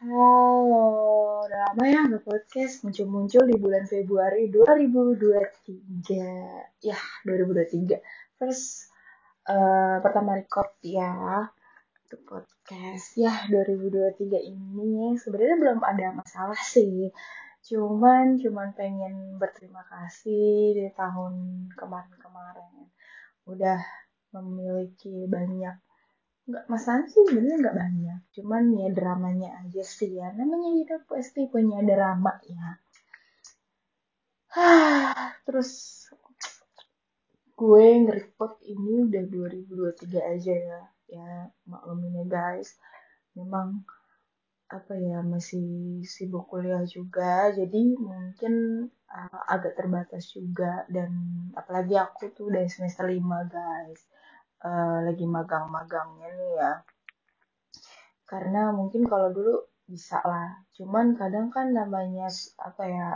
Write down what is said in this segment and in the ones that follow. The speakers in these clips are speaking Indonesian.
Halo, udah lama ya nggak podcast muncul-muncul di bulan Februari 2023. Ya, 2023. First, uh, pertama record ya untuk podcast. Ya, 2023 ini sebenarnya belum ada masalah sih. Cuman, cuman pengen berterima kasih di tahun kemarin-kemarin. Udah memiliki banyak nggak masalah sih sebenarnya nggak banyak. Cuman ya dramanya aja sih ya. Namanya hidup pasti punya drama ya. Terus gue nge-report ini udah 2023 aja ya. Ya maklumin ya guys. Memang apa ya masih sibuk kuliah juga. Jadi mungkin uh, agak terbatas juga. Dan apalagi aku tuh dari semester 5 guys uh, lagi magang-magangnya nih ya. Karena mungkin kalau dulu bisa lah. Cuman kadang kan namanya apa ya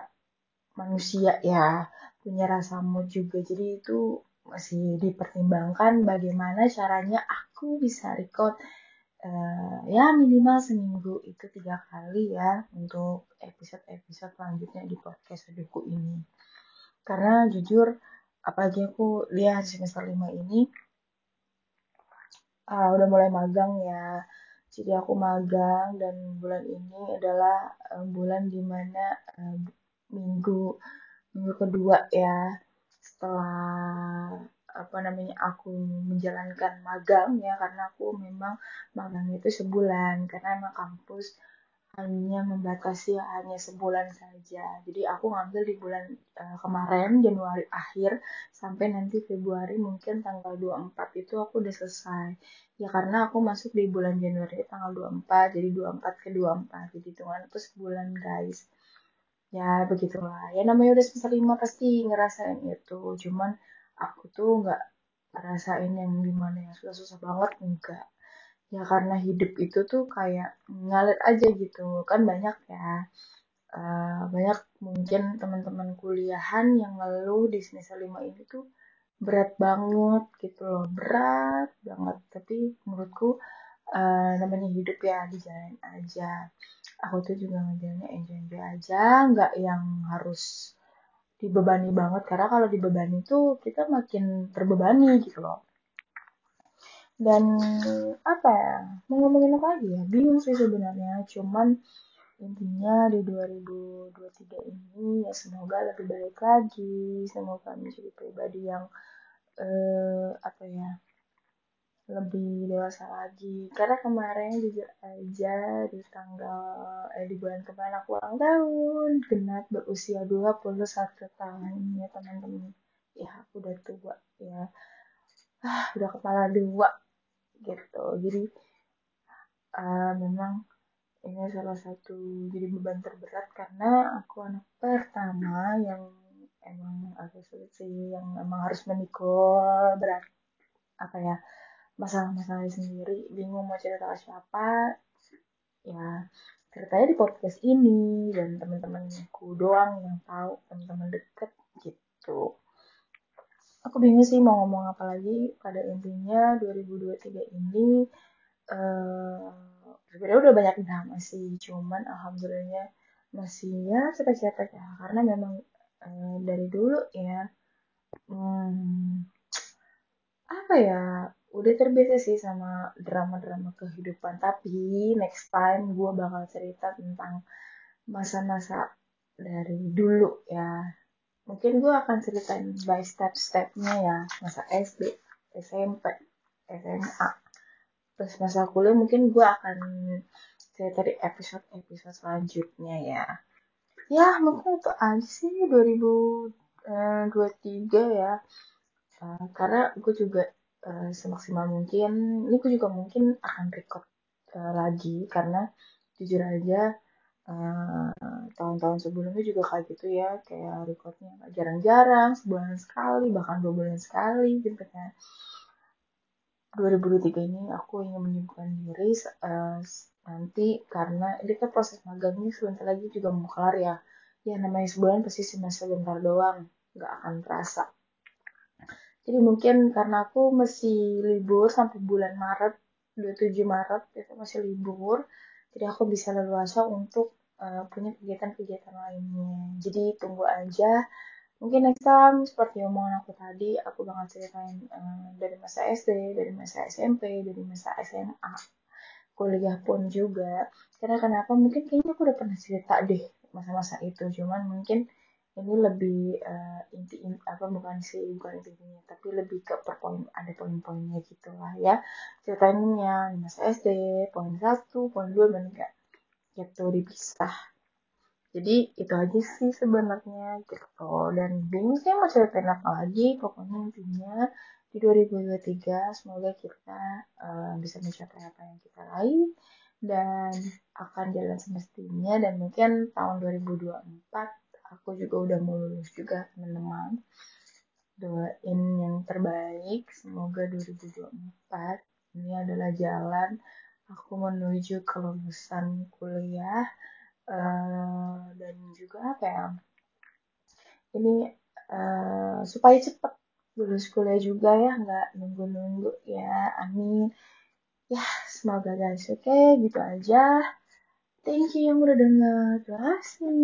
manusia ya punya rasa mood juga. Jadi itu masih dipertimbangkan bagaimana caranya aku bisa record uh, ya minimal seminggu itu tiga kali ya untuk episode-episode selanjutnya di podcast Aduhku ini. Karena jujur apalagi aku lihat semester 5 ini uh, udah mulai magang ya. Jadi aku magang dan bulan ini adalah uh, bulan di mana uh, minggu minggu kedua ya setelah apa namanya aku menjalankan magang ya karena aku memang magang itu sebulan karena emang kampus hanya membatasi hanya sebulan saja. Jadi aku ngambil di bulan uh, kemarin Januari akhir sampai nanti Februari mungkin tanggal 24 itu aku udah selesai. Ya karena aku masuk di bulan Januari tanggal 24 jadi 24 ke 24 jadi hitungan itu sebulan guys. Ya begitulah. Ya namanya udah semester 5 pasti ngerasain itu. Cuman aku tuh nggak ngerasain yang di mana yang susah-susah banget enggak ya karena hidup itu tuh kayak ngalir aja gitu. Kan banyak ya. Uh, banyak mungkin teman-teman kuliahan yang ngeluh di semester lima ini tuh berat banget gitu loh. Berat banget. Tapi menurutku uh, namanya hidup ya dijalan aja. Aku tuh juga ngejalannya enjoy enjoy aja. Nggak yang harus dibebani banget. Karena kalau dibebani tuh kita makin terbebani gitu loh dan apa ya mau ngomongin apa lagi ya? Bingung sih sebenarnya. Cuman intinya di 2023 ini ya semoga lebih baik lagi. Semoga menjadi pribadi yang eh, apa ya lebih dewasa lagi. Karena kemarin juga aja di tanggal eh di bulan kemarin aku ulang tahun genap berusia 21 tahun. Ya teman-teman. Ya aku udah tua ya ah. Udah kepala dua gitu. Jadi uh, memang ini salah satu jadi beban terberat karena aku anak pertama yang emang agak sulit sih yang emang harus menikah berat apa ya masalah-masalah sendiri. Bingung mau cerita ke siapa. Ya ceritanya di podcast ini dan teman-temanku doang yang tahu teman-teman deket aku bingung sih mau ngomong apa lagi. Pada intinya 2023 ini uh, sebenarnya udah banyak drama sih. Cuman alhamdulillahnya masih ya cepat-cepat ya karena memang uh, dari dulu ya hmm, apa ya udah terbiasa sih sama drama-drama kehidupan. Tapi next time gue bakal cerita tentang masa-masa dari dulu ya mungkin gue akan ceritain by step-stepnya ya masa SD SMP SMA terus masa kuliah mungkin gue akan cerita di episode-episode selanjutnya ya. Ya mungkin itu aja sih 2023 ya. Uh, karena gue juga uh, semaksimal mungkin ini gue juga mungkin akan record lagi karena jujur aja eh, tahun-tahun sebelumnya juga kayak gitu ya kayak recordnya jarang-jarang sebulan sekali bahkan dua bulan sekali gitu kan. 2023 ini aku ingin menyibukkan diri uh, nanti karena ini kan proses magang ini sebentar lagi juga mau kelar ya. Ya namanya sebulan pasti cuma sebentar doang nggak akan terasa. Jadi mungkin karena aku masih libur sampai bulan Maret 27 Maret itu masih libur jadi aku bisa leluasa untuk uh, punya kegiatan-kegiatan lainnya. Jadi tunggu aja. Mungkin next time seperti omongan aku tadi aku bakal ceritain uh, dari masa SD dari masa SMP dari masa SMA kuliah pun juga. Karena kenapa mungkin kayaknya aku udah pernah cerita deh masa-masa itu. Cuman mungkin ini lebih uh, inti, inti apa bukan sih bukan intinya tapi lebih ke per poin ada poin-poinnya gitu lah ya. Ceritainnya masa SD poin satu poin dua dan enggak gitu dipisah. Jadi itu aja sih sebenarnya gitu. Dan bingung sih mau ceritain apa lagi pokoknya intinya di 2023 semoga kita uh, bisa mencapai apa yang kita raih dan akan jalan semestinya. Dan mungkin tahun 2024 aku juga udah mau lulus juga teman-teman. Doain yang terbaik semoga 2024 ini adalah jalan aku menuju kelulusan kuliah uh, dan juga apa ya ini uh, supaya cepet lulus kuliah juga ya nggak nunggu-nunggu ya amin. Ya semoga guys oke okay, gitu aja. Thank you yang udah denger terima kasih